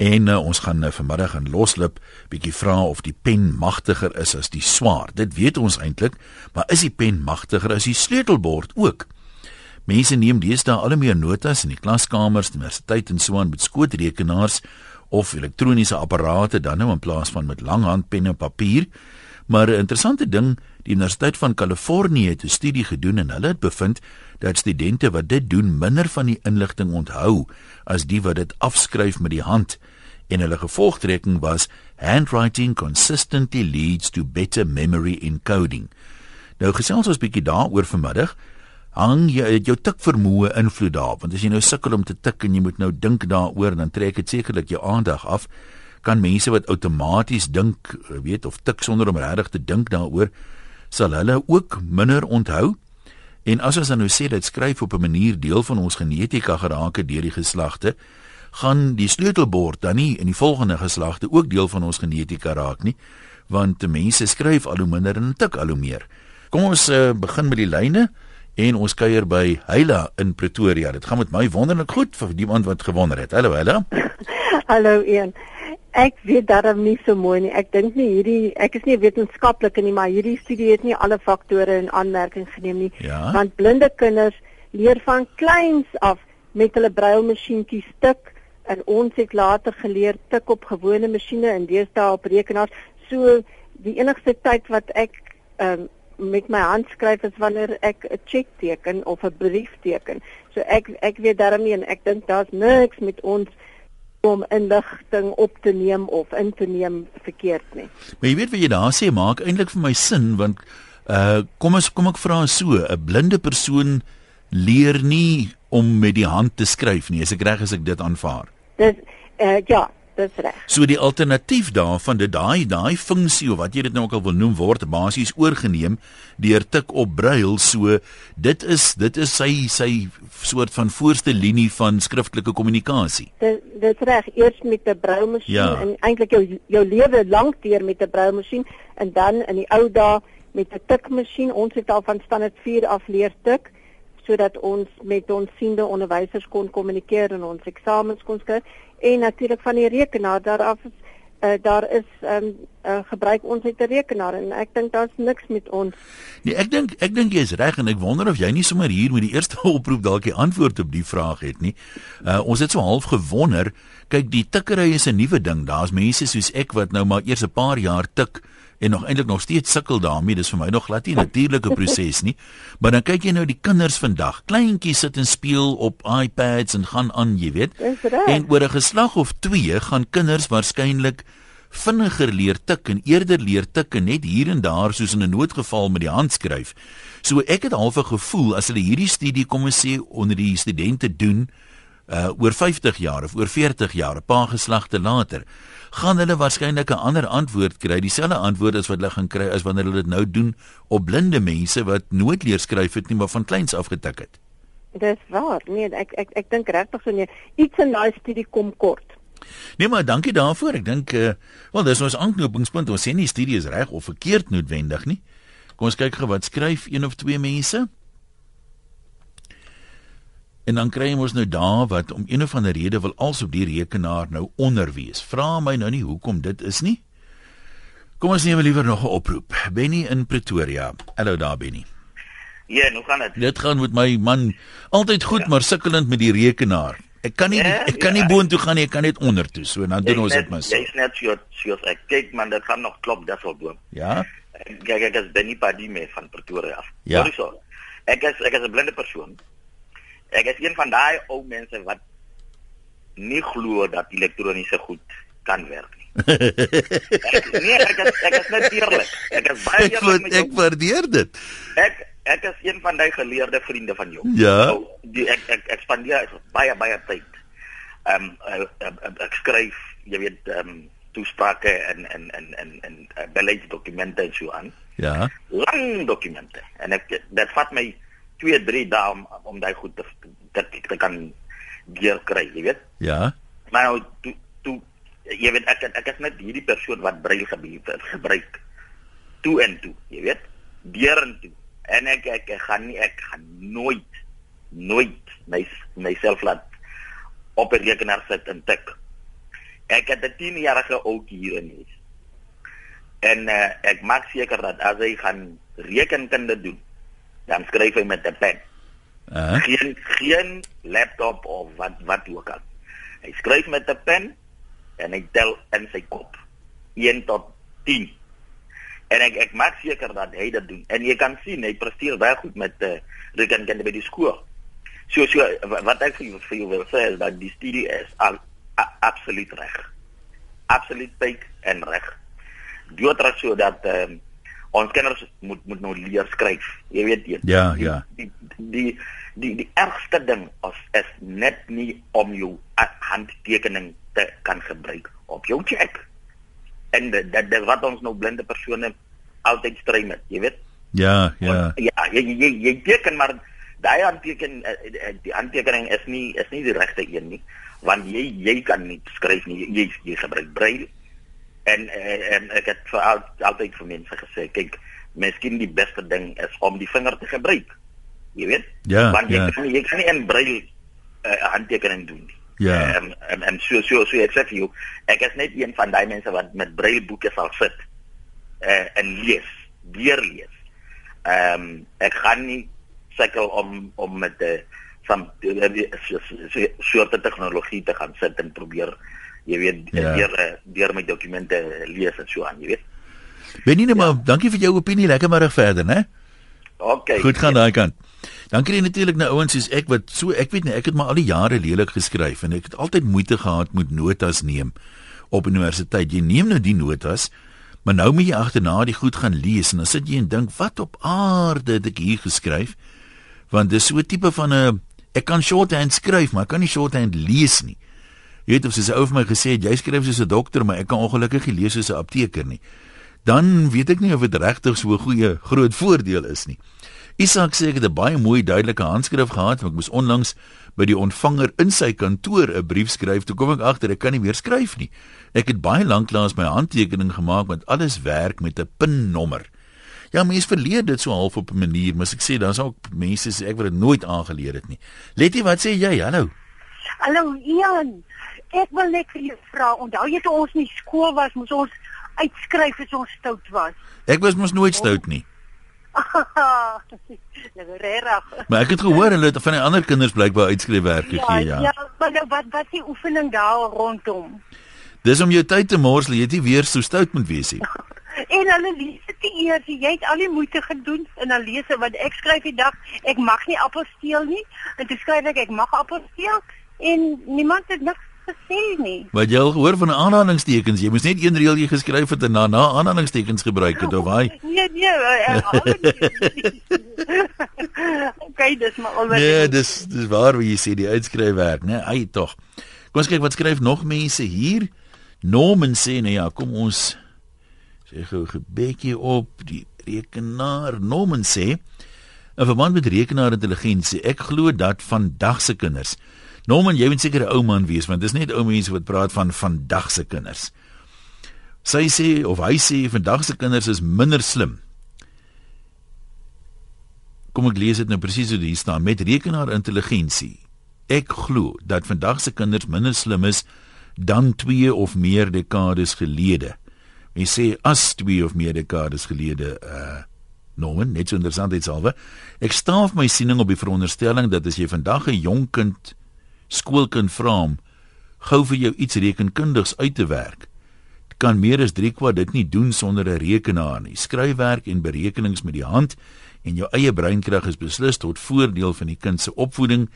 En uh, ons gaan nou vanmiddag in loslip bietjie vra of die pen magtiger is as die swaard. Dit weet ons eintlik, maar is die pen magtiger as die sleutelbord ook? Mense neem deesdae al meer notas in die klaskamers, universiteit en so aan met skootrekenaars of elektroniese apparate dan nou in plaas van met langhandpenne en papier. Maar 'n interessante ding, die Universiteit van Kalifornië het 'n studie gedoen en hulle het bevind dat studente wat dit doen minder van die inligting onthou as die wat dit afskryf met die hand. En hulle gevolgtrekking was handwriting consistently leads to better memory encoding. Nou gesels ons 'n bietjie daaroor vanmiddag. Hang jy jou tik vermoë invloed daarop want as jy nou sukkel om te tik en jy moet nou dink daaroor dan trek dit sekerlik jou aandag af kan mense wat outomaties dink, weet of tik sonder om regtig te dink daaroor, sal hulle ook minder onthou. En as ons dan nou sê dit skryf op 'n manier deel van ons genetika geraak het deur die geslagte, gaan die sleutelbord dan nie in die volgende geslagte ook deel van ons genetika raak nie, want die mense skryf al hoe minder en tik al hoe meer. Kom ons uh, begin met die lyne en ons kuier by Heila in Pretoria. Dit gaan met my wonderlik goed vir die man wat gewonder het. Hallo Heila. Hallo Ian. Ek weet daarom nie so mooi nie. Ek dink nie hierdie ek is nie wetenskaplike nie, maar hierdie studie het nie alle faktore in aanmerking geneem nie. Ja? Want blinde kinders leer van kleins af met hulle brailmasjienkies tik en ons het later geleer tik op gewone masjiene en deesdae op rekenaars. So die enigste tyd wat ek um, met my hand skryf is wanneer ek 'n cheque teken of 'n brief teken. So ek ek weet daarom nie en ek dink daar's niks met ons om inligting op te neem of in te neem verkeerd nie. Maar jy weet wat jy daar sê maak eintlik vir my sin want uh kom ons kom ek vra so 'n blinde persoon leer nie om met die hand te skryf nie as ek reg as ek dit aanvaar. Dis uh ja, dis reg. So die alternatief daarvan dit daai daai funksie of wat jy dit nou ook al wil noem word basies oorgeneem deur tik op brail so dit is dit is sy sy soort van voorste linie van skriftelike kommunikasie. Dit dit reg eers met 'n brailmasjien Ja. en eintlik jou jou lewe lank deur met 'n brailmasjien en dan in die ou dae met 'n tikmasjien. Ons het al van standaard 4 af leer tik sodat ons met ons siende onderwysers kon kommunikeer en ons eksamens kon skryf en natuurlik van die rekenaar daaraf is uh, daar is um, uh, gebruik ons het 'n rekenaar en ek dink daar's niks met ons Nee, ek dink ek dink jy is reg en ek wonder of jy nie sommer hier met die eerste oproep dalk die antwoord op die vraag het nie. Uh ons het so half gewonder, kyk die tikkery is 'n nuwe ding. Daar's mense soos ek wat nou maar eers 'n paar jaar tik en nog eintlik nog steeds sukkel daarmee. Dis vir my nog glad nie 'n natuurlike proses nie. Maar dan kyk jy nou die kinders vandag, kleintjies sit en speel op iPads en gaan aan, jy weet. En oor 'n geslag of 2 gaan kinders waarskynlik vinniger leer tik en eerder leer tik en net hier en daar soos in 'n noodgeval met die hand skryf. So ek het half 'n gevoel as hulle hierdie studie kom ons sê onder die studente doen uh oor 50 jaar of oor 40 jaar, 'n paar geslagte later, gaan hulle waarskynlik 'n ander antwoord kry, dieselfde antwoord as wat hulle gaan kry as wanneer hulle dit nou doen op blinde mense wat nooit leer skryf het nie, maar van kleins af getik het. dis waar nee ek ek ek dink regtig so nee iets in daai studie kom kort Nee maar dankie daarvoor. Ek dink uh wel dis ons aanknopingspunt. Ons sê nie die studie is reg of verkeerd noodwendig nie. Kom ons kyk gou wat skryf een of twee mense. En dan kry ons nou daar wat om een of ander rede wil als op die rekenaar nou onder wees. Vra my nou nie hoekom dit is nie. Kom ons neem liewer nog 'n oproep. Benny in Pretoria. Hallo daar Benny. Ja, hoe gaan dit? Dit gaan met my man altyd goed, maar sukkelend met die rekenaar. Ek kan nie Ja, ek kan ja. nie boontoe gaan nie, ek kan net onder toe. So dan doen ons dit mis. Jy's net so soos ek kyk man, dit gaan nog klop al doen. Ja. Kyk ek is Benny Padime van Pretoria af. Ja. Sorry so. Ek is ek is 'n blinde persoon. Ek is een van daai ou mense wat nie glo dat elektroniese goed kan werk nie. ek, nee, ek is ek is net eerlik. Ek is baie Ek eerlik met ek jou. waardeer dit. Ek ek is een van daai geleerde vriende van jou. Ja. So, die ek ek, ek spandeer baie baie tyd. Ehm um, ek, ek skryf, jy weet, ehm um, toesprake en en en en en uh, beleidsdokumente en so aan. Ja. Lang dokumente. En ek dit vat my 2, 3 dae om, om daai goed te te, te kan deur kry, jy weet. Ja. Maar nou toe toe jy weet ek ek is net hierdie persoon wat braille gebruik gebruik toe en toe, jy weet, deur en toe. En ek ek, ek gaan nie ek gaan nooit nooit my myself laat op 'n rekenaar sit en tik. Ek het 'n 10-jarige ouetjie hier in huis. En uh, ek maak seker dat as hy gaan rekenkunde doen, dan skryf hy met 'n pen. Uh, Geen geen laptop of wat wat ook al. Hy skryf met 'n pen en hy tel in sy kop 1 tot 10. En ek ek maak seker dat hy dit doen. En jy kan sien hy presteer baie goed met uh, rekenkunde by die skool. So so wa- wat ek vir jou, vir jou wil sê is dat die studie is al a, absoluut reg. Absoluut pyk en reg. Doodreg so dat um, ons kinders moet moet nou leer skryf. Jy weet jy. Ja, ja. Die die die die ergste ding is, is net nie om jou handtekening te kan gebruik op jou check. En dit dit dit wat ons nou blinde persone altyd stry met, jy weet. ja, ja. Ja, jy jy jy, teken maar daai handteken eh, eh, die handtekening is nie is nie die regte een nie, want jy jy kan nie skryf nie. Jy jy gebruik braille. En eh, en ek het vir al, altyd vir mense gesê, kyk, miskien die beste ding is om die vinger te gebruik. Jy weet? Ja, want jy ja. kan jy kan nie in braille uh, handtekening doen nie. Ja. En en, en so so so ek sê vir jou, ek is net een van daai mense wat met braille boeke sal sit uh, en lees, weer lees. Ehm um, ek gaan nie sukkel om om met 'n uh, van soorte tegnologie te gaan sit en probeer jy weet Ja. ja. deur eh, deur my dokumente lees en so aan, jy weet. Benny, nee, maar dankie vir jou opinie. Lekker middag verder, né? OK. Goed gaan daai kant. Dan kry jy natuurlik nou ouens soos ek wat so ek weet nie, ek het maar al die jare lelik geskryf en ek het altyd moeite gehad met notas neem op universiteit. Jy neem nou die notas, maar nou moet jy agterna die goed gaan lees en dan sit jy en dink, wat op aarde het ek hier geskryf? Want dis so 'n tipe van 'n ek kan shorthand skryf, maar ek kan nie shorthand lees nie. Jy weet of soos 'n ou vir my gesê het, jy skryf soos 'n dokter, maar ek kan ongelukkig nie lees soos 'n apteker nie. Dan weet ek nie of dit regtig so 'n goeie groot voordeel is nie. Isak sê ek het 'n baie mooi duidelike handskrif gehad, maar ek moes onlangs by die ontvanger in sy kantoor 'n brief skryf. Toe kom ek agter ek kan nie meer skryf nie. Ek het baie lanklaas my handtekening gemaak met alles werk met 'n pinnommer. Ja, mense verleer dit so half op 'n manier, maar ek sê daar's ook mense sê ek het dit nooit aangeleer het nie. Letty, wat sê jy? Hallo. Hallo Ian. Ek wil net vir jou vra, onthou jy toe ons in skool was, moes ons uitskryf as ons stout was. Ek was mos nooit stout nie. Nou regtig. Maar ek het gehoor hulle het van die ander kinders blykbaar uitskryfwerk gegee, ja. Ja, maar nou wat wat die oefening daar rondom? Dis om jou tyd te morsel, jy het nie weer so stout moet wees nie. En hulle lees dit eers, jy het al die moeite gedoen en dan lees hulle want ek skryf die dag ek mag nie appels steel nie en toe skryf ek ek mag appels steel en niemand het niks gesê nie. Wat jy al gehoor van aanhalingstekens, jy moes net een reël jy geskryf het en na na aanhalingstekens gebruik het of hy. Nee, nee, herhaal dit. Okay, dis maar al wat Nee, ek- dis dis waar wat jy sê die uitskryfwerk, né? Ai tog. Kom ons kyk wat skryf nog mense hier. Norman sê nee ja, kom ons sê gou 'n gebedjie op die rekenaar. Norman sê in verband met rekenaarintelligensie, ek glo dat vandag se kinders Norman, jy moet seker 'n ou man wees want dis net ou mense wat praat van vandag se kinders. Sy sê of hy sê vandag se kinders is minder slim kom ek lees dit nou presies hoe dit hier staan met rekenaarintelligensie. Ek glo dat vandag se kinders minder slim is dan 2 of meer dekades gelede. Mens sê as 2 of meer dekades gelede uh Norman, net so interessant dit salwe. Ek staaf my siening op die veronderstelling dat as jy vandag 'n jong kind skoolkind vra om gou vir jou iets rekenkundigs uit te werk, kan meer as 3 kwart dit nie doen sonder 'n rekenaar nie. Skryfwerk en berekenings met die hand en jou eie breinkrag is beslis tot voordeel van die kind se opvoeding.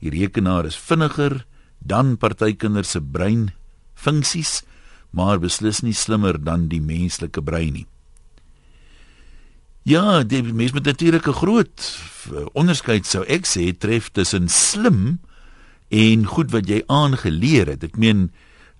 Die rekenaar is vinniger dan party kinders se brein funksies, maar beslis nie slimmer dan die menslike brein nie. Ja, die mens met natuurlik 'n groot eh, onderskeid sou ek sê tref tussen slim en goed wat jy aangeleer het. Ek meen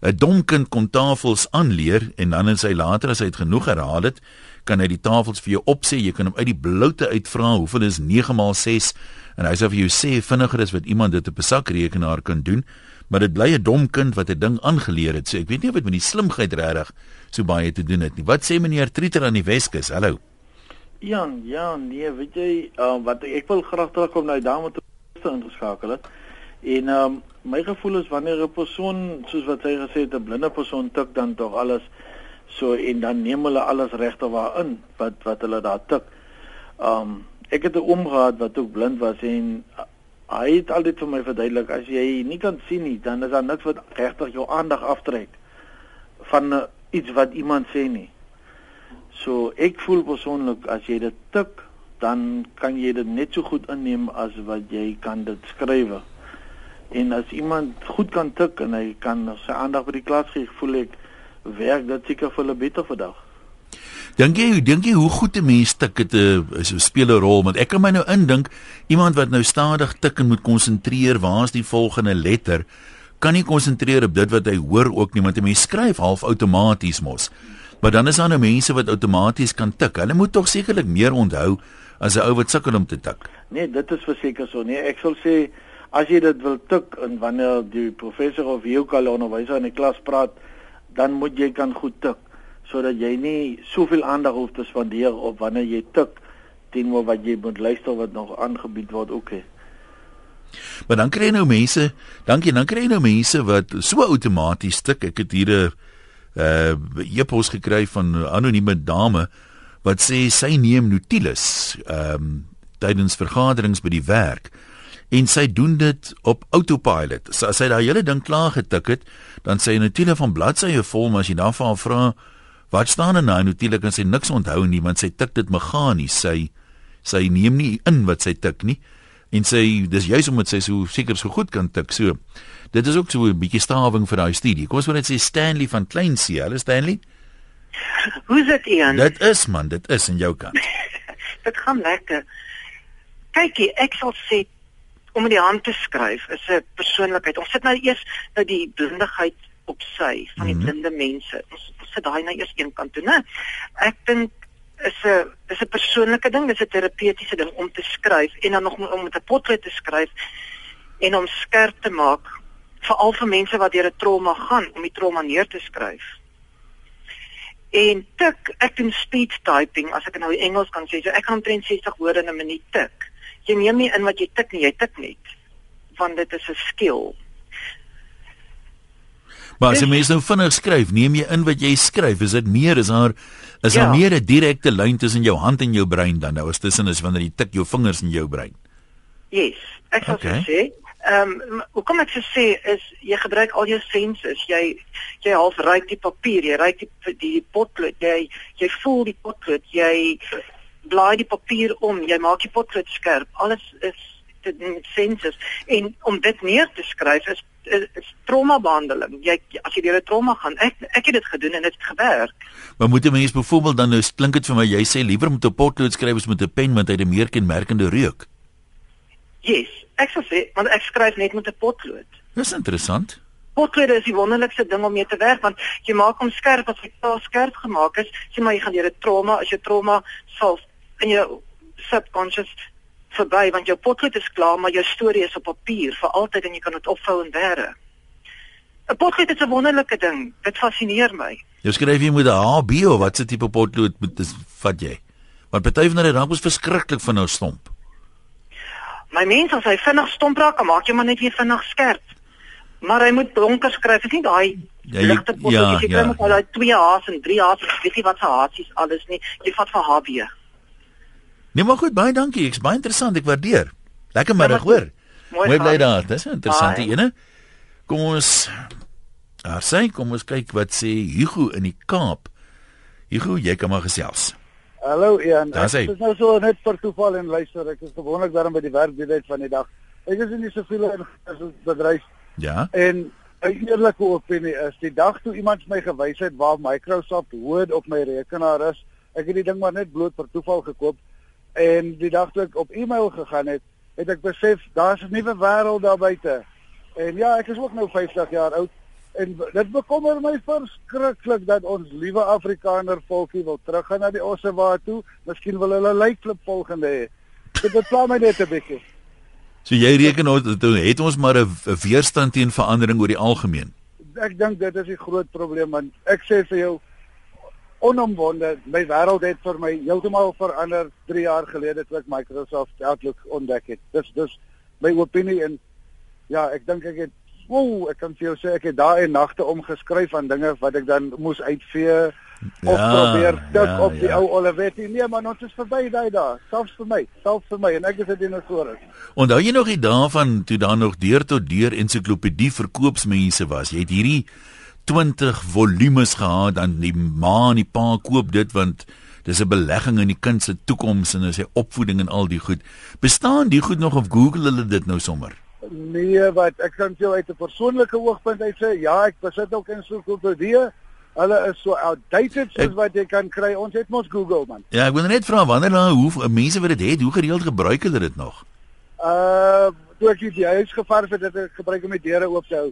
'n dom kind kon tafels aanleer en dan in sy later as hy dit genoeg herhaal het, kan hy die tafels vir jou opsê. Jy kan hom uit die bloute uitvra hoeveel is 9 maal 6 en hy sal vir jou sê vinniger as wat iemand dit op 'n sakrekenaar kan doen. Maar dit bly 'n dom kind wat 'n ding aangeleer het. So ek weet nie of dit met die slimheid regtig so baie te doen het nie. Wat sê meneer Trieter aan die Weskus? Hallo. Jan, ja, nee, weet jy, uh, wat ek wil graag terugkom nou daarmee toe ingeskakel het. En um, my gevoel is wanneer 'n persoon soos wat hy gesê het 'n blinde persoon tik dan tog alles so en dan neem hulle alles regte waarin wat wat hulle daar tik. Um, ek het 'n oom gehad wat ook blind was en hy het altyd vir my verduidelik as jy nie kan sien nie dan is daar niks wat regtig jou aandag aftrek van uh, iets wat iemand sê nie. So ek voel persoonlik as jy dit tik dan kan jy dit net so goed inneem as wat jy kan dit skryf. En as iemand goed kan tik en hy kan sy aandag by die klas gee, voel ek werk dit seker vir 'n beter vandag. Dink jy, dink jy hoe goed 'n mens tik het 'n 'n speel 'n rol want ek kan my nou indink iemand wat nou stadig tik en moet konsentreer, waar is die volgende letter? Kan nie konsentreer op dit wat hy hoor ook nie, want 'n mens skryf half outomaties mos. Maar dan is daar nou mense wat outomaties kan tik. Hulle moet tog sekerlik meer onthou as 'n ou wat sukkel om te tik. Nee, dit is verseker so. Nee, ek sal sê as jy dit wil tik en wanneer die professor of jou kan onderwyser in die klas praat, dan moet jy kan goed tik sodat jy nie soveel aandag hoef te spandeer op wanneer jy tik teenoor wat jy moet luister wat nog aangebied word ook. Okay. Maar dan kry jy nou mense, dankie, dan kry jy nou mense wat so outomaties tik. Ek het hier 'n uh e-pos gekry van 'n anonieme dame wat sê sy neem notules ehm um, tydens vergaderings by die werk en sy doen dit op autopilot. So as sy daai hele ding klaar getik het, dan sê sy notule van bladsye vol, maar as jy dan vir haar vra wat staan in daai notule, kan sy niks onthou nie want sy tik dit meganies. Sy sy neem nie in wat sy tik nie en sy dis juis omdat sy so seker so goed kan tik. So dit is ook so 'n bietjie stawing vir daai studie. Kom ons wil net sê Stanley van Kleinsee. Hallo Stanley. Hoe's dit Ian? Dit is man, dit is in jou kant. dit gaan lekker. Kykie, ek sal sê om met die hand te skryf is 'n persoonlikheid. Ons sit nou eers nou die blindigheid op sy van die mm -hmm. blinde mense. Ons, ons sit daai nou eers een kant toe, né? Ek dink is 'n is 'n persoonlike ding, dis 'n terapeutiese ding om te skryf en dan nog om met 'n potlood te skryf en om skerp te maak veral vir mense wat deur 'n trauma gaan om die trauma neer te skryf. En tik, ek doen speed typing as ek nou Engels kan sê, so ek kan omtrent 60 woorde in 'n minuut tik. Jy neem nie in wat jy tik nie, jy tik net. Want dit is 'n skill. Maar as jy mens nou vinnig skryf, neem jy in wat jy skryf, is dit meer is haar is daar ja. meer 'n direkte lyn tussen jou hand en jou brein dan nou as tussen is wanneer jy tik jou vingers in jou brein. Yes, ek sal okay. sê Ehm um, hoe kom ek te sê is jy gebruik al jou senses. Jy jy half ruik die papier, jy ruik die die potlood, jy jy voel die potlood, jy blaai die papier om, jy maak die potlood skerp. Alles is senses en om dit neer te skryf is is, is trauma behandeling. Jy as jy deur 'n trauma gaan, ek ek het dit gedoen en dit het gewerk. Maar moet 'n mens byvoorbeeld dan nou klink dit vir my jy sê liewer met 'n potlood skryf as met 'n pen want hy het 'n meer kenmerkende reuk. Yes, ek sou sê, want ek skryf net met 'n potlood. Dis interessant. Potlood is die wonderlikste ding om mee te werk want jy maak hom skerp as hy klaar skerp gemaak is. Sê maar jy gaan deur 'n trauma, as jy trauma sal in jou subconscious verby want jou potlood is klaar, maar jou storie is op papier vir altyd en jy kan dit opvou en bære. 'n Potlood is 'n wonderlike ding. Dit fascineer my. Jy skryf jy met 'n HB of wat se tipe potlood moet dis vat jy? Want party van hulle raak ons verskriklik van nou stomp. My mens as hy vinnig stomp raak, maak jy maar net weer vinnig skerp. Maar hy moet donker skryf, is nie daai ja, ligte pot ja, jy kry ja. met daai 2 H's en 3 H's, weet jy wat se H's alles nie. Jy vat vir HB. Nee, maar goed, baie dankie. Ek's baie interessant, ek waardeer. Lekker middag, hoor. Mooi bly daar. Dis 'n interessante ene. Kom ons Daar sê kom ons kyk wat sê Hugo in die Kaap. Hugo, jy kan maar gesels. Hallo Ian. Ek is nou so net per toeval en luister, ek is gewoonlik daarom by die werk die tyd van die dag. Ek is in die siviele bedryf. Ja. En 'n eerlike opinie is die dag toe iemand my gewys het waar Microsoft Word op my rekenaar is, ek het die ding maar net bloot per toeval gekoop en die dag toe ek op e-mail gegaan het, het ek besef daar's 'n nuwe wêreld daar buite. En ja, ek is ook nou 50 jaar oud En dit bekommer my verskriklik dat ons liewe Afrikaner volkie wil teruggaan na die Ossewa toe. Miskien wil hulle lykklip volgende hê. Dit beplan my net 'n bietjie. So jy reken ons het ons maar 'n weerstand teen verandering oor die algemeen. Ek dink dit is die groot probleem want ek sê vir jou onomwonde, my wêreld het vir my heeltemal verander 3 jaar gelede toe ek Microsoft Outlook ontdek het. Dis dis my opinie en ja, ek dink ek het wow, ek kan vir jou sê ek het daai nagte omgeskryf aan dinge wat ek dan moes uitvee of Ja, probeer tik ja, op die ja. ou Olivetti. Nee, maar ons is verby daai dae. Selfs vir my, selfs vir my en ek is 'n dinosaurus. Onthou jy nog die dae van toe daar nog deur tot deur ensiklopedie verkoopsmense was? Jy het hierdie 20 volumes gehad aan die ma en die pa koop dit want dis 'n belegging in die kind se toekoms en sy opvoeding en al die goed. Bestaan die goed nog of Google hulle dit nou sommer? Nee, wat ek kan jou uit 'n persoonlike oogpunt uit sê, ja, ek besit ook ensiklopedie. Hulle is so outdated soos Ek- wat jy kan kry. Ons het mos Google man. Ja, ek wil net vra wanneer daar hoe mense wat dit het, hoe gereeld gebruik hulle dit nog? Uh, toe ek die huis gevaar het, het ek gebruik om die deure oop te hou.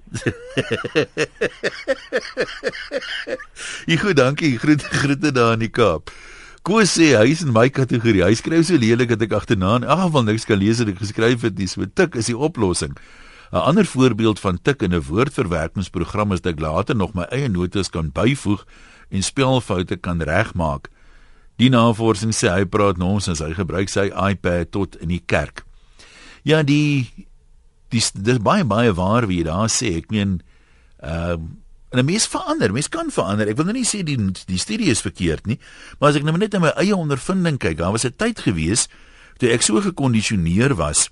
Ja, goed, dankie. Groete groete daar in die Kaap. Koos sê hy is in my kategorie. Hy skryf so lelik dat ek agterna in elk geval niks kan lees wat ek geskryf het nie. So tik is die oplossing. 'n Ander voorbeeld van tik in 'n woordverwerkingsprogram is dat ek later nog my eie notas kan byvoeg en spelfoute kan regmaak. Die navorsing sê hy praat nonsens. Hy gebruik sy iPad tot in die kerk. Ja, die dis dis baie baie waar wie jy daar sê. Ek meen ehm en 'n mens verander, mens kan verander. Ek wil nou nie sê die die studie is verkeerd nie, maar as ek nou net na my eie ondervinding kyk, daar was 'n tyd gewees toe ek so gekondisioneer was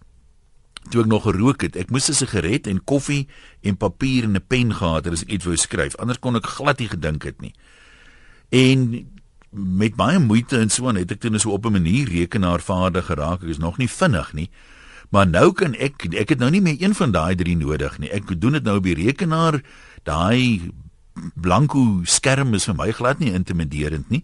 toe ek nog gerook het. Ek moes 'n sigaret en koffie en papier en 'n pen gehad het as ek iets wou skryf. Anders kon ek glad nie gedink het nie. En met baie moeite en so aan het ek toe net so op 'n manier rekenaarvaardig geraak. Ek is nog nie vinnig nie. Maar nou kan ek ek het nou nie meer een van daai drie nodig nie. Ek doen dit nou op die rekenaar. Daai blanko skerm is vir my glad nie intimiderend nie.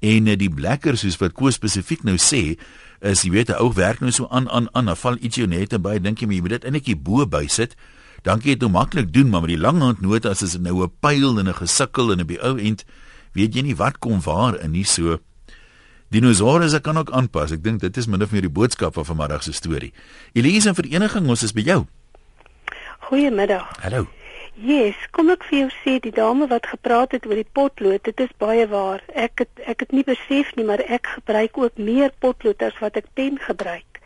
En uh, die blekker soos wat Koos spesifiek nou sê, is jy weet 'n ou werk nou so aan aan aan, dan val iets jou net by, dink jy maar jy moet dit eintlik hier bo bysit. Dan kan jy dit nou maklik doen, maar met die langhandnote as dit nou 'n pyl en 'n gesukkel en op die ou end weet jy nie wat kom waar in nie so. Dinosaurus kan ook aanpas. Ek dink dit is min of meer die boodskap van vanmiddag se storie. Elise in vereniging, ons is by jou. Goeiemiddag. Hallo. Yes, kom ek vir jou sê die dame wat gepraat het oor die potlood, dit is baie waar. Ek het ek het nie besef nie, maar ek gebruik ook meer potlood as wat ek pen gebruik.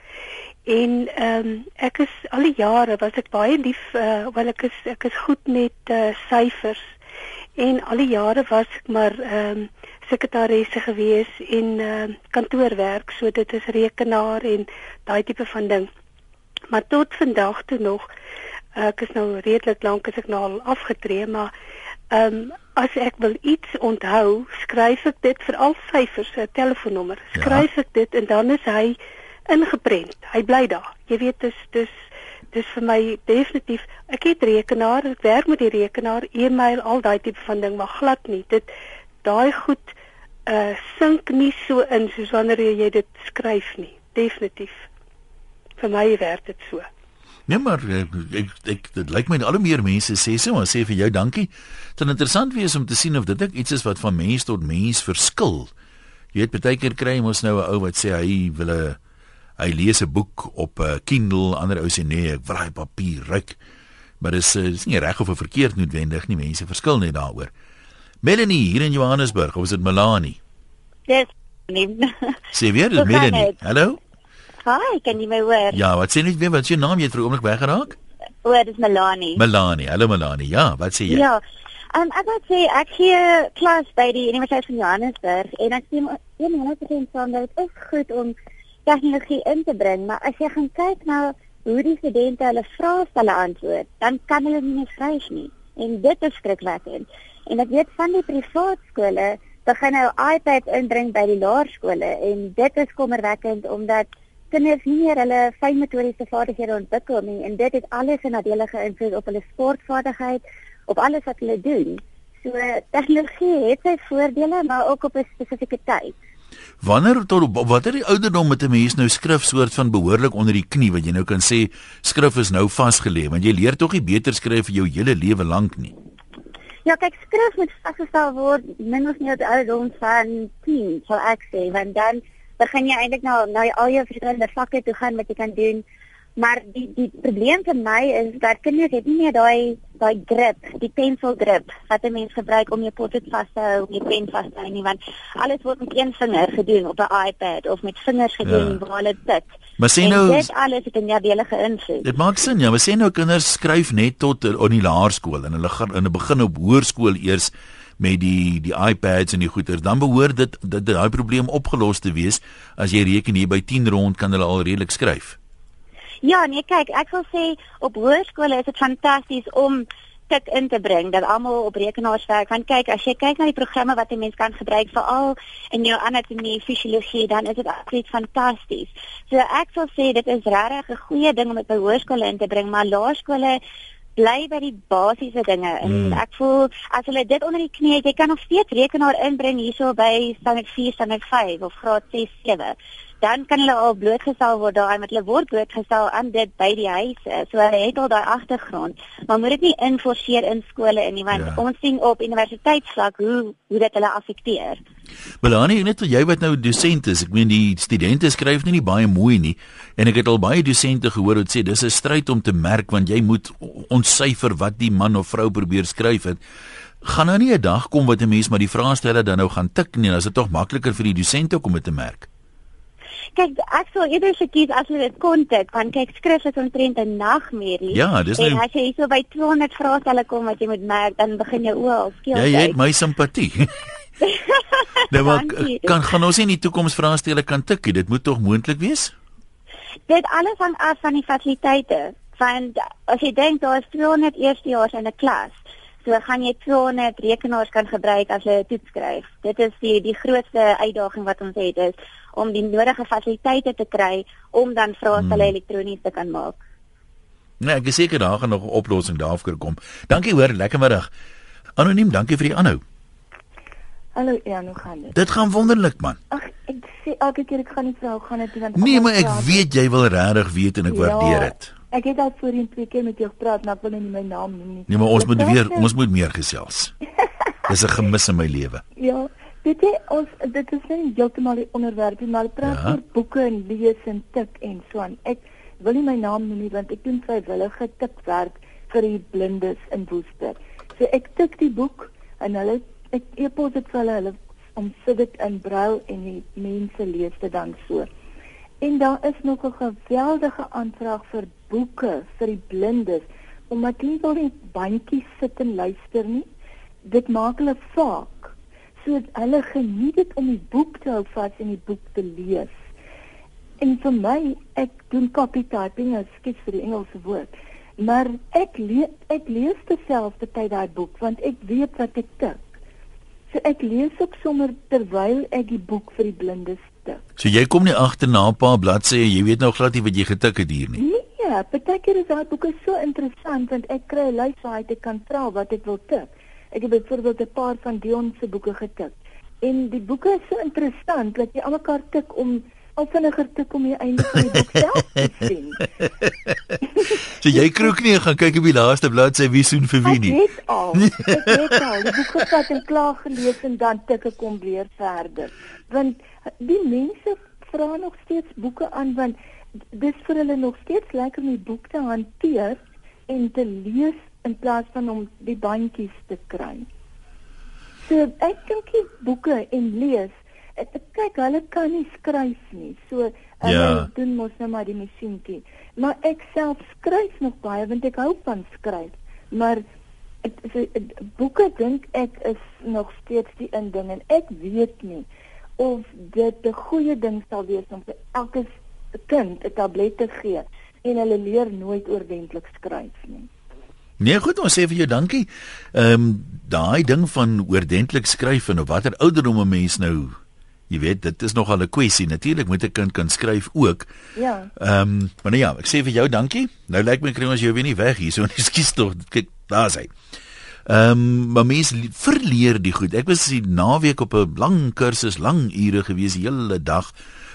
En ehm um, ek is al die jare was ek baie lief uh, wel ek is ek is goed met uh, syfers. En al die jare was ek maar ehm um, sekretaresse gewees en uh, kantoorwerk, so dit is rekenaar en daai tipe van ding. Maar tot vandag toe nog ek is nou redelik lank as ek nou al afgetree, maar ehm um, as ek wil iets onthou, skryf ek dit vir al syfers, 'n telefoonnommer. Ja. Skryf ek dit en dan is hy ingeprent. Hy bly daar. Jy weet dis dis dis vir my definitief. Ek het rekenaar, ek werk met die rekenaar, e-mail, al daai tipe van ding, maar glad nie. Dit daai goed uh sink nie so in soos wanneer jy dit skryf nie. Definitief. Vir my werk dit so. Nee maar ek ek, ek dit lyk my al hoe meer mense sê so, maar sê vir jou dankie. Dit is interessant wees om te sien of dit ook iets is wat van mens tot mens verskil. Jy weet baie keer kry ons nou 'n ou wat sê hy wil 'n hy lees 'n boek op 'n Kindle, ander ou sê nee, ek wil daai papier ryk. Maar dis eh, dis nie reg of verkeerd noodwendig nie, mense verskil net daaroor. Melanie hier in Johannesburg, of is dit Melanie? Dis nie. Sê weer, dis Melanie. Hallo? Hi, kan jy my hoor? Ja, wat sê net weer, wat is jou naam? Jy het vir 'n oomblik weggeraak? O, dis Melanie. Melanie. Hallo Melanie. Ja, wat sê jy? Ja. Um, ek wil sê ek gee klas by die Universiteit van Johannesburg en ek sien 100% saam dat dit is goed om tegnologie in te bring, maar as jy gaan kyk na hoe die studente hulle vraestelle antwoord, dan kan hulle nie meer skryf nie. En dit is skrikwekkend. En ek weet van die privaat skole begin nou iPads inbring by die laerskole en dit is kommerwekkend omdat kinders nie meer hulle fynmotoriese vaardighede ontwikkel nie en dit het alles 'n nadelige invloed op hulle sportvaardigheid, op alles wat hulle doen. So tegnologie het sy voordele, maar ook op 'n spesifieke tyd. Wanneer tot op watter die ouderdom met 'n mens nou skrif soort van behoorlik onder die knie wat jy nou kan sê skrif is nou vasgelê want jy leer tog nie beter skryf vir jou hele lewe lank nie. Ja, kyk, skrif moet vasgestel word min of meer op die ouderdom van 10, sal ek sê, want dan begin jy eintlik nou na al jou verskillende vakke toe gaan wat jy kan doen. Maar die die probleem vir my is dat kinders het nie meer daai daai grip, die pencil grip wat 'n mens gebruik om jou potlood vas te hou, om jou pen vas te hou nie, want alles word met een vinger gedoen op 'n iPad of met vingers gedoen ja. waar hulle tik. Maar sien nou, dit alles het 'n nadelige invloed. Dit maak sin, ja, maar sien nou kinders skryf net tot in die laerskool en hulle gaan in 'n begin op hoërskool eers met die die iPads en die goeters, dan behoort dit dat daai probleem opgelos te wees. As jy reken hier by 10 rond kan hulle al redelik skryf. Ja, nee, kyk, ek wil sê op hoërskole is dit fantasties om tik in te bring dat almal op rekenaars werk. Want kyk, as jy kyk na die programme wat 'n mens kan gebruik veral in jou anatomie, fisiologie, dan is dit absoluut fantasties. So ek sal sê dit is regtig 'n goeie ding om dit by hoërskole in te bring, maar laerskole bly by die basiese dinge en hmm. ek voel as hulle dit onder die knie het, jy kan nog steeds rekenaar inbring hierso by standaard 4, standaard 5 of graad 6, 7 dan kan hulle al blootgestel word daai met hulle word blootgestel aan dit by die huise. So hulle het al daai agtergrond, maar moet dit nie inforceer in skole in nie want ja. ons sien op universiteitsvlak hoe hoe dit hulle affekteer. Melanie, net jy wat nou dosent is, ek meen die studente skryf nie, nie baie mooi nie en ek het al baie dosente gehoor wat sê dis 'n stryd om te merk want jy moet ontsyfer wat die man of vrou probeer skryf het. Gaan nou nie 'n dag kom wat 'n mens maar die vraestelle dan nou gaan tik nie, dan is dit tog makliker vir die dosente om dit te merk kyk ek sou eerder sê kies as jy dit kon dit want kyk skrif is omtrent 'n nagmerrie. Ja, dis nou En as jy hierso by 200 vraestelle kom wat jy moet merk, dan begin jou oë al skeel. Ja, jy het my simpatie. nou maar kan gaan ons in die toekoms vraestelle kan tikkie. Dit moet tog moontlik wees? Dit alles hang af van die fasiliteite. Want as jy dink daar is 200 eerstejaars in 'n klas, so gaan jy 200 rekenaars kan gebruik as jy 'n toets skryf. Dit is die die grootste uitdaging wat ons het is om die nodige fasiliteite te kry om dan vraestelle hmm. elektronies te kan maak. Nee, ek is seker daar gaan nog 'n oplossing daarvoor kom. Dankie hoor, lekker middag. Anoniem, dankie vir die aanhou. Hallo, ja, hoe gaan dit? Dit gaan wonderlik man. Ag, ek sê elke keer ek gaan nie vrou gaan dit want Nee, maar ek praat. weet jy wil regtig weet en ek ja, waardeer dit. Ek het al voorheen twee keer met jou gepraat, maar ek wil nie my naam noem nie. Nee, maar ons moet weer ons moet meer gesels. Dis 'n gemis in my lewe. Ja. Weet jy ons dit is nie heeltemal die onderwerp nie, maar praat ja. oor boeke en lees en tik en so aan. Ek wil nie my naam noem nie want ek doen vrywillige tikwerk vir die blindes in Woester. So ek tik die boek en hulle ek epos dit vir hulle, hulle om sit dit in brail en die mense lees dit dan so. En daar is nog 'n geweldige aanvraag vir boeke vir die blindes omdat hulle wil nie bandjies sit en luister nie. Dit maak hulle vaak So hulle geniet dit om die boek te hou vas en die boek te lees. En vir my, ek doen copy typing as skets vir die Engelse woord. Maar ek lees ek lees terselfdertyd daai boek want ek weet wat ek tik. So ek lees ook sommer terwyl ek die boek vir die blindes tik. So jy kom nie agter na 'n paar bladsye jy weet nou glad nie wat jy getik het hier nie. Nee, baie keer is daai boeke so interessant want ek kry 'n lys waar ek kan vra wat ek wil tik. Ek het byvoorbeeld 'n paar van Dion se boeke getik. En die boeke is so interessant dat jy almekaar tik om al vinniger tik om die einde van die boek self te sien. so jy kroek nie gaan kyk op die laaste bladsy wie soen vir wie nie. Ek weet al. Ek weet al. Die boek het ek klaar gelees en dan tik ek kom weer verder. Want die mense vra nog steeds boeke aan want dis vir hulle nog steeds lekker om die boek te hanteer en te lees in plaas van om die bandjies te kry. So ek dink die boeke en lees, ek, ek kyk hulle kan nie skryf nie. So hulle ja. doen mos net nou maar die masjienkie. Maar ek self skryf nog baie want ek hou van skryf. Maar ek so boeke dink ek is nog steeds die inding en ek weet nie of dit 'n goeie ding sal wees om vir elke kind 'n tablet te gee en hulle leer nooit oordentlik skryf nie. Nee, goed, ons sê vir jou dankie. Ehm um, daai ding van oordentlik skryf en op watter ouderdom 'n mens nou Jy weet, dit is nogal 'n kwessie. Natuurlik moet 'n kind kan skryf ook. Ja. Ehm, um, maar nee, ja, ek sê vir jou dankie. Nou lyk my kry ons jou weer nie weg hier so. Ekskuus tog. Kyk, daar's hy. Ehm, um, maar mens verleer die goed. Ek was die naweek op 'n lang kursus, lang ure gewees, die hele dag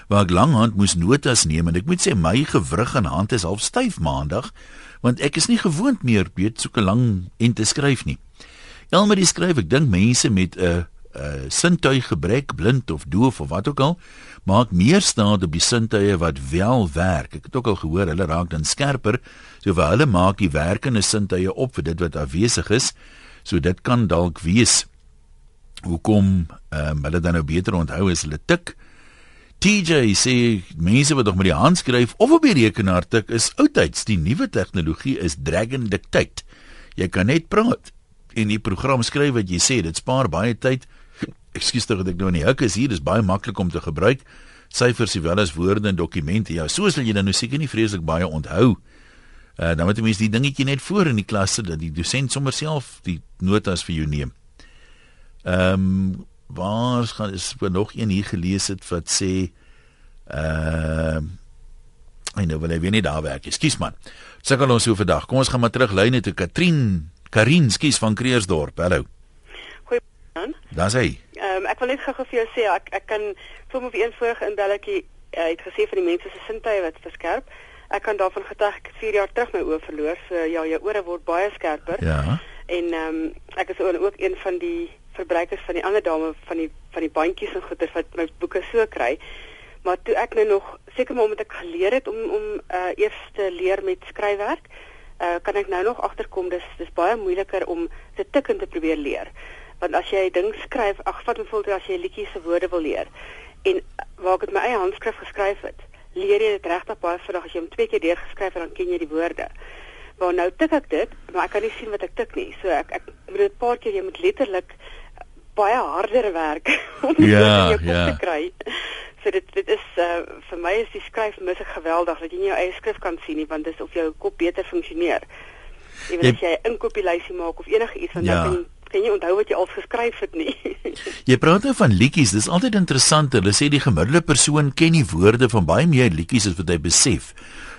waar ek langhand moes notas neem en ek moet sê my gewrig en hand is half styf maandag want ek is nie gewoond meer weet so 'n lang en te skryf nie. Elmer die skryf, ek dink mense met 'n uh sintuiggebrek, blind of doof of wat ook al, maak meer staat op die sintuie wat wel werk. Ek het ook al gehoor hulle raak dan skerper, so vir hulle maak die werkende sintuie op vir dit wat afwesig is. So dit kan dalk wees hoekom ehm um, hulle dan nou beter onthou as hulle tik. TJ sê mense wat nog met die hand skryf of op die rekenaar tik is oudtyds. Die nuwe tegnologie is Dragon Dictate. Jy kan net praat en die program skryf wat jy sê. Dit spaar baie tyd. Ekskuus tog dat ek nou in die huk is hier. Dis baie maklik om te gebruik. Syfers sowel as woorde en dokumente. Ja, so sal jy dan nou seker nie vreeslik baie onthou. Uh, dan moet jy mens die dingetjie net voor in die klasse dat die dosent sommer self die notas vir jou neem. Ehm um, waar gaan is nog een hier gelees het wat sê ehm uh, I know wel wie nie daar werk. Ekskuus man. Sukkel ons so vandag. Kom ons gaan maar terug lyn toe Katrien Karin skies van Kreersdorp. Hallo. Goeiedag. Daar's hy. Ehm um, ek wil net gou vir jou sê ek ek kan vir my een vorige inbelletjie uh, het gesê van die mense se sintuie wat verskerp. Ek kan daarvan getuig ek 4 jaar terug my oë verloor. So ja, jou ore word baie skerper. Ja. En ehm um, ek is ook een van die verbruikers van die ander dame van die van die bandjies en goeder wat my boeke so kry. Maar toe ek nou nog seker maar omdat ek geleer het om om uh eers te leer met skryfwerk, uh kan ek nou nog agterkom dis dis baie moeiliker om te tik en te probeer leer. Want as jy ding skryf, ag vat bijvoorbeeld as jy liedjies se woorde wil leer en waar ek met my eie handskrif geskryf het, leer jy dit regtig baie vinnig as jy hom twee keer deurgeskryf het dan ken jy die woorde. Maar nou tik ek dit, maar ek kan nie sien wat ek tik nie. So ek ek moet dit 'n paar keer jy moet letterlik baie harder werk om dit ja, in jou kop ja. te kry. So dit dit is uh, vir my is die skryf mis geweldig dat jy nie jou eie skrif kan sien nie want dis of jou kop beter funksioneer. Jy- as jy 'n inkopieslysie maak of enige iets van Ja. dan kan kan jy onthou wat jy al geskryf het nie. Jy praat nou van liedjies, dis altyd interessant. Hulle sê die gemiddelde persoon ken die woorde van baie meer liedjies as wat hy besef.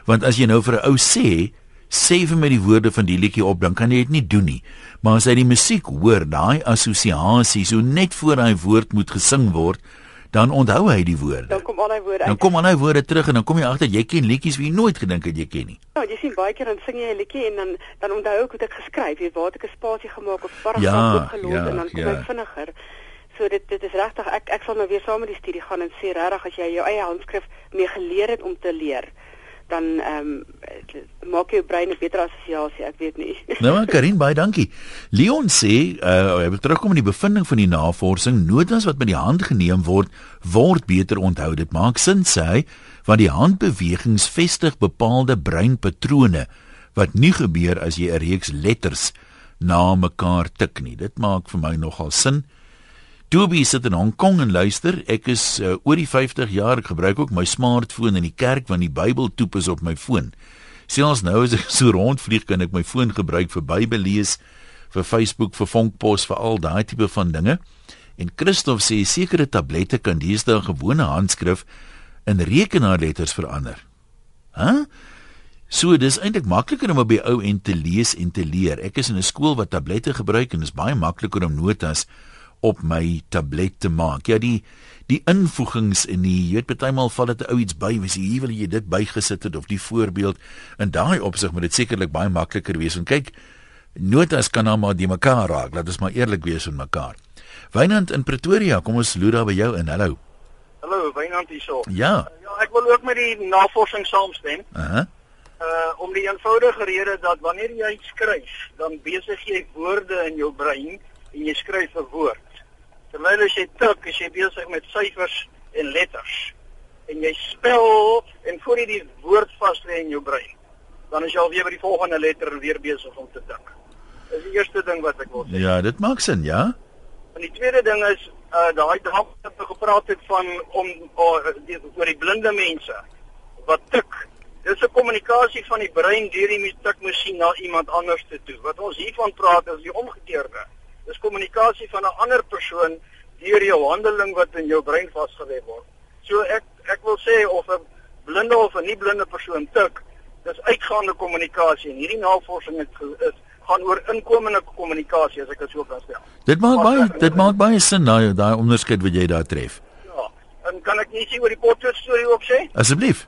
Want as jy nou vir 'n ou sê, sê vir my die woorde van die liedjie op, dan kan jy dit nie doen nie. Maar as hy die musiek hoor, daai assosiasie, so net voor daai woord moet gesing word, dan onthou hy die woorde. dan kom al daai woorde Dan uit. kom al daai woorde terug en dan kom jy agter jy ken liedjies wie jy nooit gedink het jy ken nie. Ja, jy sien baie keer dan sing jy 'n liedjie en dan dan onthou ek hoe ek geskryf het, waar het ek 'n spasie gemaak of paragraaf Ja, opgelos ja, en dan kom ja. ek vinniger. So dit dit is regtig ek ek sal nou weer saam met die studie gaan en sê regtig as jy jou eie handskrif mee geleer het om te leer, dan ehm um, maak jou brein 'n beter assosiasie, ek weet nie. Nou maar Karin, baie dankie. Leon sê, uh, hy wil terugkom aan die bevinding van die navorsing, notas wat met die hand geneem word, word beter onthou. Dit maak sin sê hy, want die handbewegings vestig bepaalde breinpatrone wat nie gebeur as jy 'n reeks letters na mekaar tik nie. Dit maak vir my nogal sin. Toby sit in Hong Kong en luister. Ek is uh, oor die 50 jaar. Ek gebruik ook my smartfoon in die kerk want die Bybel toep is op my foon. Selfs nou as ek so rondvlieg kan ek my foon gebruik vir Bybel lees, vir Facebook, vir vonkpos, vir al daai tipe van dinge. En Christof sê sekere tablette kan deesdae gewone handskrif in rekenaarletters verander. Hæ? Huh? So dis eintlik makliker om op die ou end te lees en te leer. Ek is in 'n skool wat tablette gebruik en dit is baie makliker om notas op my tablet te maak. Ja, die die invoegings in die, jy weet partymal val dit 'n ou iets by, jy hier wil jy dit bygesit het of die voorbeeld. In daai opsig moet dit sekerlik baie makliker wees. En kyk, notas kan nou maar die mekaar raak. Laat ons maar eerlik wees met mekaar. Wynand in Pretoria, kom ons loer daar by jou in. Hallo. Hallo, Wynand hierso. Ja. Ja, ek wil ook met die navorsing saamstem. Aha. Uh om die eenvoudige rede dat wanneer jy skryf, dan besig jy woorde in jou brein en jy skryf 'n woord. Terwyl as jy tik, is jy besig met syfers en letters. En jy spel en voor jy die woord vas lê in jou brein, dan is jy alweer by die volgende letter weer besig om te tik. Dis die eerste ding wat ek wil sê. Ja, dit maak sin, ja. En die tweede ding is uh daai dame wat nou gepraat het van om uh, die, oor die blinde mense wat tik. Dis 'n kommunikasie van die brein deur die tikmasjien na iemand anders te toe. Wat ons hiervan praat is die omgekeerde. Dis kommunikasie van 'n ander persoon deur jou handeling wat in jou brein vasgelê word. So ek ek wil sê of 'n blinde of 'n nie blinde persoon tik, dis uitgaande kommunikasie en hierdie navorsing het is gaan oor inkomende kommunikasie as ek dit so kan stel. Dit maak baie dit maak baie sin daai daai onderskeid wat jy daar tref. Ja. En kan ek net sê oor die potlood storie ook sê? Asseblief.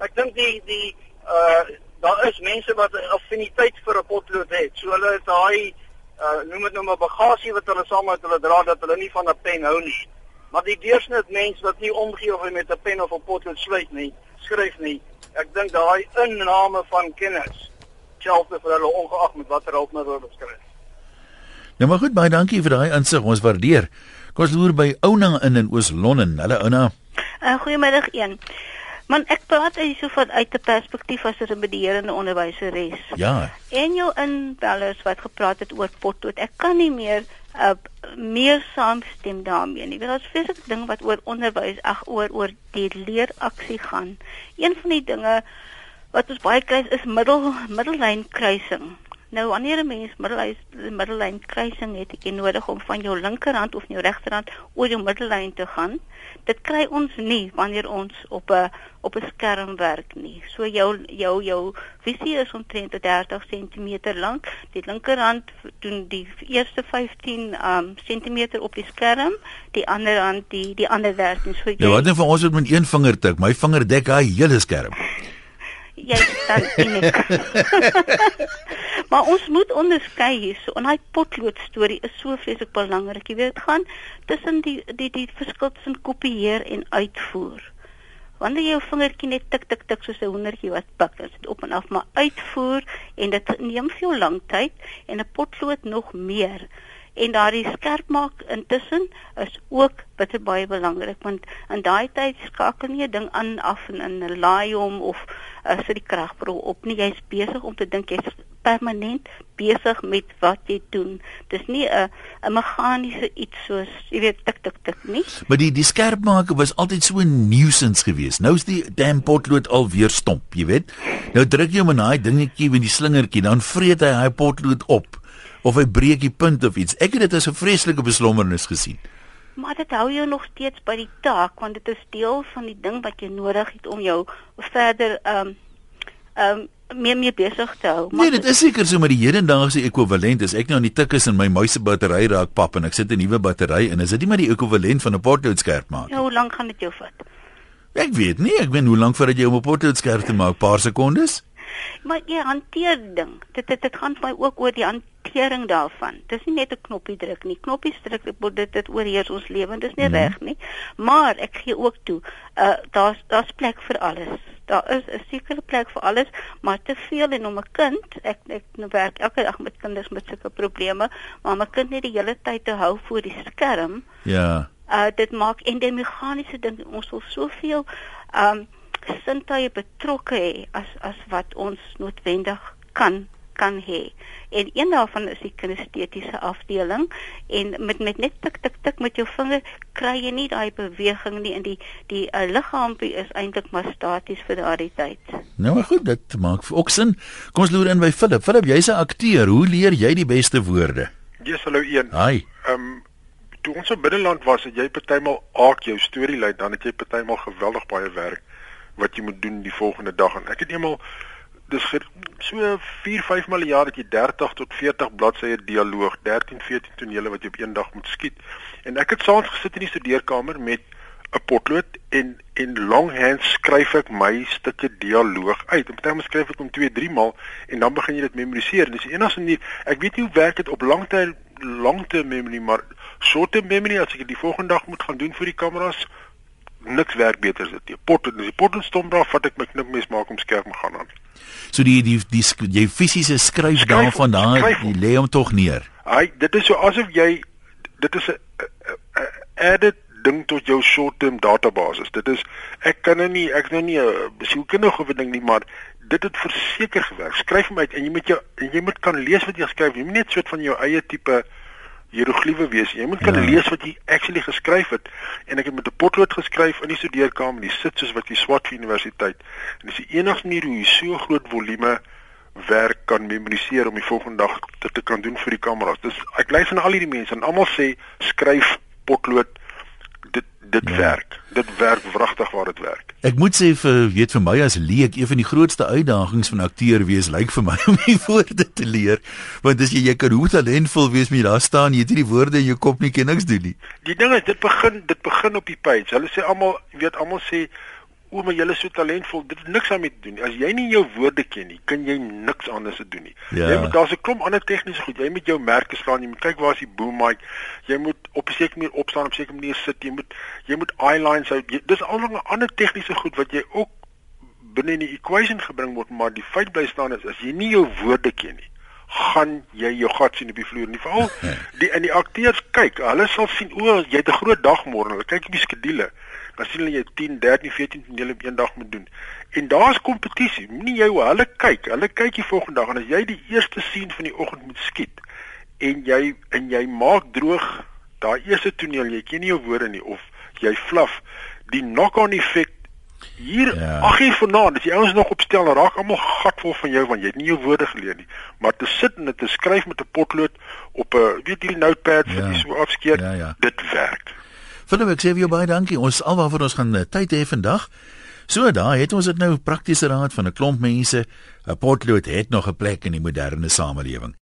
Ek dink die die uh daar is mense wat 'n affiniteit vir 'n potlood het. So hulle is daai uh noem dit nou maar bagasie wat hulle saam met hulle dra dat hulle nie van 'n pen hou nie. Maar die deursnit mens wat nie omgee of hy met 'n pen of 'n potlood sluit nie, skryf nie. Ek dink daai inname van kennis selfs vir hulle ongeag met watter hulpmiddel hulle skryf. Nou maar goed, baie dankie vir daai insig. Ons waardeer. Kom ons loer by Ouna in in Oos-London. Hallo Ouna. Uh, Goeiemiddag een. Man ek praat uit so van uit 'n perspektief as 'n bedeerende onderwyseres. Ja. En jou inbellers wat gepraat het oor potlood. Ek kan nie meer uh, meer saamstem daarmee nie. Dit is feeslik ding wat oor onderwys ag oor oor die leeraksie gaan. Een van die dinge wat ons baie kry is middel middellyn kruising. Nou wanneer 'n mens middellyn middellyn kruising het, het jy nodig om van jou linkerhand of jou regterhand oor jou middellyn te gaan. Dit kry ons nie wanneer ons op 'n op 'n skerm werk nie. So jou jou jou visie is omtrent 30 cm lank. Die linkerhand doen die eerste 15 um cm op die skerm, die ander hand die die ander 13. So jy Ja, wat dan vir ons met een vinger tik. My vinger dek daai hele skerm jy staan uniek. maar ons moet onderskei hierso. En hy potlood storie is so vreeslik belangrik. Jy weet, dit gaan tussen die die die verskil tussen kopieer en uitvoer. Wanneer jy jou vingertjie net tik tik tik soos 'n hoendertjie wat pik, is dit op en af, maar uitvoer en dit neem veel lank tyd en 'n potlood nog meer en daardie skerp maak intussen is ook bitter baie belangrik want in daai tyd skakel nie 'n ding aan af en in laai hom of uh, sit die kragbron op nie. Jy's besig om te dink jy's permanent besig met wat jy doen. Dis nie 'n 'n meganiese iets soos jy weet tik tik tik nie. Maar die die skerp maak was altyd so 'n nuisance geweest. Nou is die damn potlood al weer stomp jy weet. Nou druk jy hom in daai dingetjie met die slingertjie dan vreet hy hy potlood op of hy breek die punt of iets. Ek het dit as 'n vreeslike beslommernis gesien. Maar dit hou jou nog steeds by die taak want dit is deel van die ding wat jy nodig het om jou verder ehm um, ehm um, meer meer besig te hou. Maar nee, dit is seker so met die hedendaagse ekwivalent is ek nou aan die tik is in my muise battery raak pap en ek sit 'n nuwe battery en is dit nie maar die ekwivalent van 'n potlood skerp maak. Ja, hoe lank gaan dit jou vat? Ek weet nie, ek weet hoe lank voordat jy om 'n potlood skerp te maak, paar sekondes. Maar jy hanteer ding. Dit dit dit gaan vir my ook oor die hantering daarvan. Dis nie net 'n knoppie druk nie. Knoppies druk dit dit, dit oorheers ons lewe. Dis nie mm. reg nie. Maar ek gee ook toe, uh daar's daar's plek vir alles. Daar is 'n sekere plek vir alles, maar te veel en om 'n kind, ek ek werk elke dag met kinders met sulke probleme, maar om 'n kind net die hele tyd te hou voor die skerm. Ja. Uh dit maak en die meganiese ding ons wil soveel um sintuie betrokke hê as as wat ons noodwendig kan kan hê. En een daarvan is die kinestetiese afdeling en met met net tik tik tik met jou vinger kry jy nie daai beweging nie en die die uh, liggaampie is eintlik maar staties vir daardie tyd. Nou maar goed, dit maak ook sin. Kom ons loer in by Philip. Philip, jy's 'n akteur. Hoe leer jy die beste woorde? Dis hallo een. Hi. Ehm um, toe ons op binneland was, het jy partymal aak jou storie lei, dan het jy partymal geweldig baie werk wat jy moet doen die volgende dag. En ek het eendag dis so 4 5 miljard dat jy 30 tot 40 bladsye dialoog 13 14 tonele wat jy op een dag moet skiet. En ek het saans gesit in die studeerkamer met 'n potlood en en longhand skryf ek my stukkie dialoog uit. En partymal skryf ek hom 2 3 maal en dan begin jy dit memoriseer. En dis die enigste manier ek weet nie hoe werk dit op langtermyn langtermyn memory maar short-term memory as ek dit die volgende dag moet gaan doen vir die kameras niks werk beter as dit. Pot en as die pot stom daar vat ek my knipmes maak om skerp te gaan aan. So die die die, die jy fisiese skryf, daarvan daar jy lê hom tog neer. Hy dit is so asof jy dit is 'n edit ding tot jou short-term database. Dit is ek kan nou nie ek nou nie 'n besielkundige of ding nie, maar dit het verseker gewerk. Skryf hom uit en jy moet jou en jy moet kan lees wat jy skryf. Jy moet net soort van jou eie tipe hieroglife wees. Jy moet kan ja. lees wat jy actually geskryf het en ek het met 'n potlood geskryf in die studeerkamer, die sit soos wat jy swat vir universiteit. En dis die enigste manier hoe jy so groot volume werk kan memoriseer om die volgende dag dit te kan doen vir die kameras. Dis ek lei van al hierdie mense en almal sê skryf potlood dit dit ja. werk. Dit werk wragtig waar dit werk. Ek moet sê vir weet vir my as leek een van die grootste uitdagings van akteur wees lyk vir my om die woorde te leer want as jy jy kan hoe talentvol wees met daar staan jy het nie die woorde in jou kop nie ken niks doen nie. Die ding is dit begin dit begin op die page. Hulle sê almal weet almal sê o, maar jy is so talentvol. Dit het niks aan met doen nie. As jy nie jou woorde ken nie, kan jy niks anders doen nie. Ja. Jy moet daar's 'n klomp ander tegniese goed. Jy moet jou merke slaan, jy moet kyk waar is die boom mic. Jy moet op 'n sekere manier opstaan, op 'n sekere manier sit. Jy moet jy moet eyelines hou. Jy- Dis almal ander tegniese goed wat jy ook binne in die equation gebring word, maar die feit bly staan is as jy nie jou woorde ken nie, gaan jy jou gat sien op die vloer nie. Veral die in die akteurs kyk, hulle sal sien o, jy het 'n groot dag môre. Hulle kyk op die skedule. Dan sien hulle jy 10, 13, 14 tonele op een dag moet doen. En daar's kompetisie. Moenie jy hoe hulle kyk. Hulle kyk die volgende dag en as jy die eerste scene van die oggend moet skiet en jy en jy maak droog daai eerste toneel, jy ken nie jou woorde nie of jy fluff die knock-on effek Hier, Ja. ag hier vanaand, as die ouens nog opstel, raak almal gatvol van jou want jy het nie jou woorde geleer nie. Maar te sit en dit te skryf met 'n potlood op 'n weet hierdie notepads wat Ja. jy so afskeer, Ja, ja. dit werk. Philip, ek sê vir jou baie dankie. Ons alwaarvoor ons gaan uh, tyd hê vandag. So daar het ons dit nou praktiese raad van 'n klomp mense. 'n Potlood het nog 'n plek in die moderne samelewing.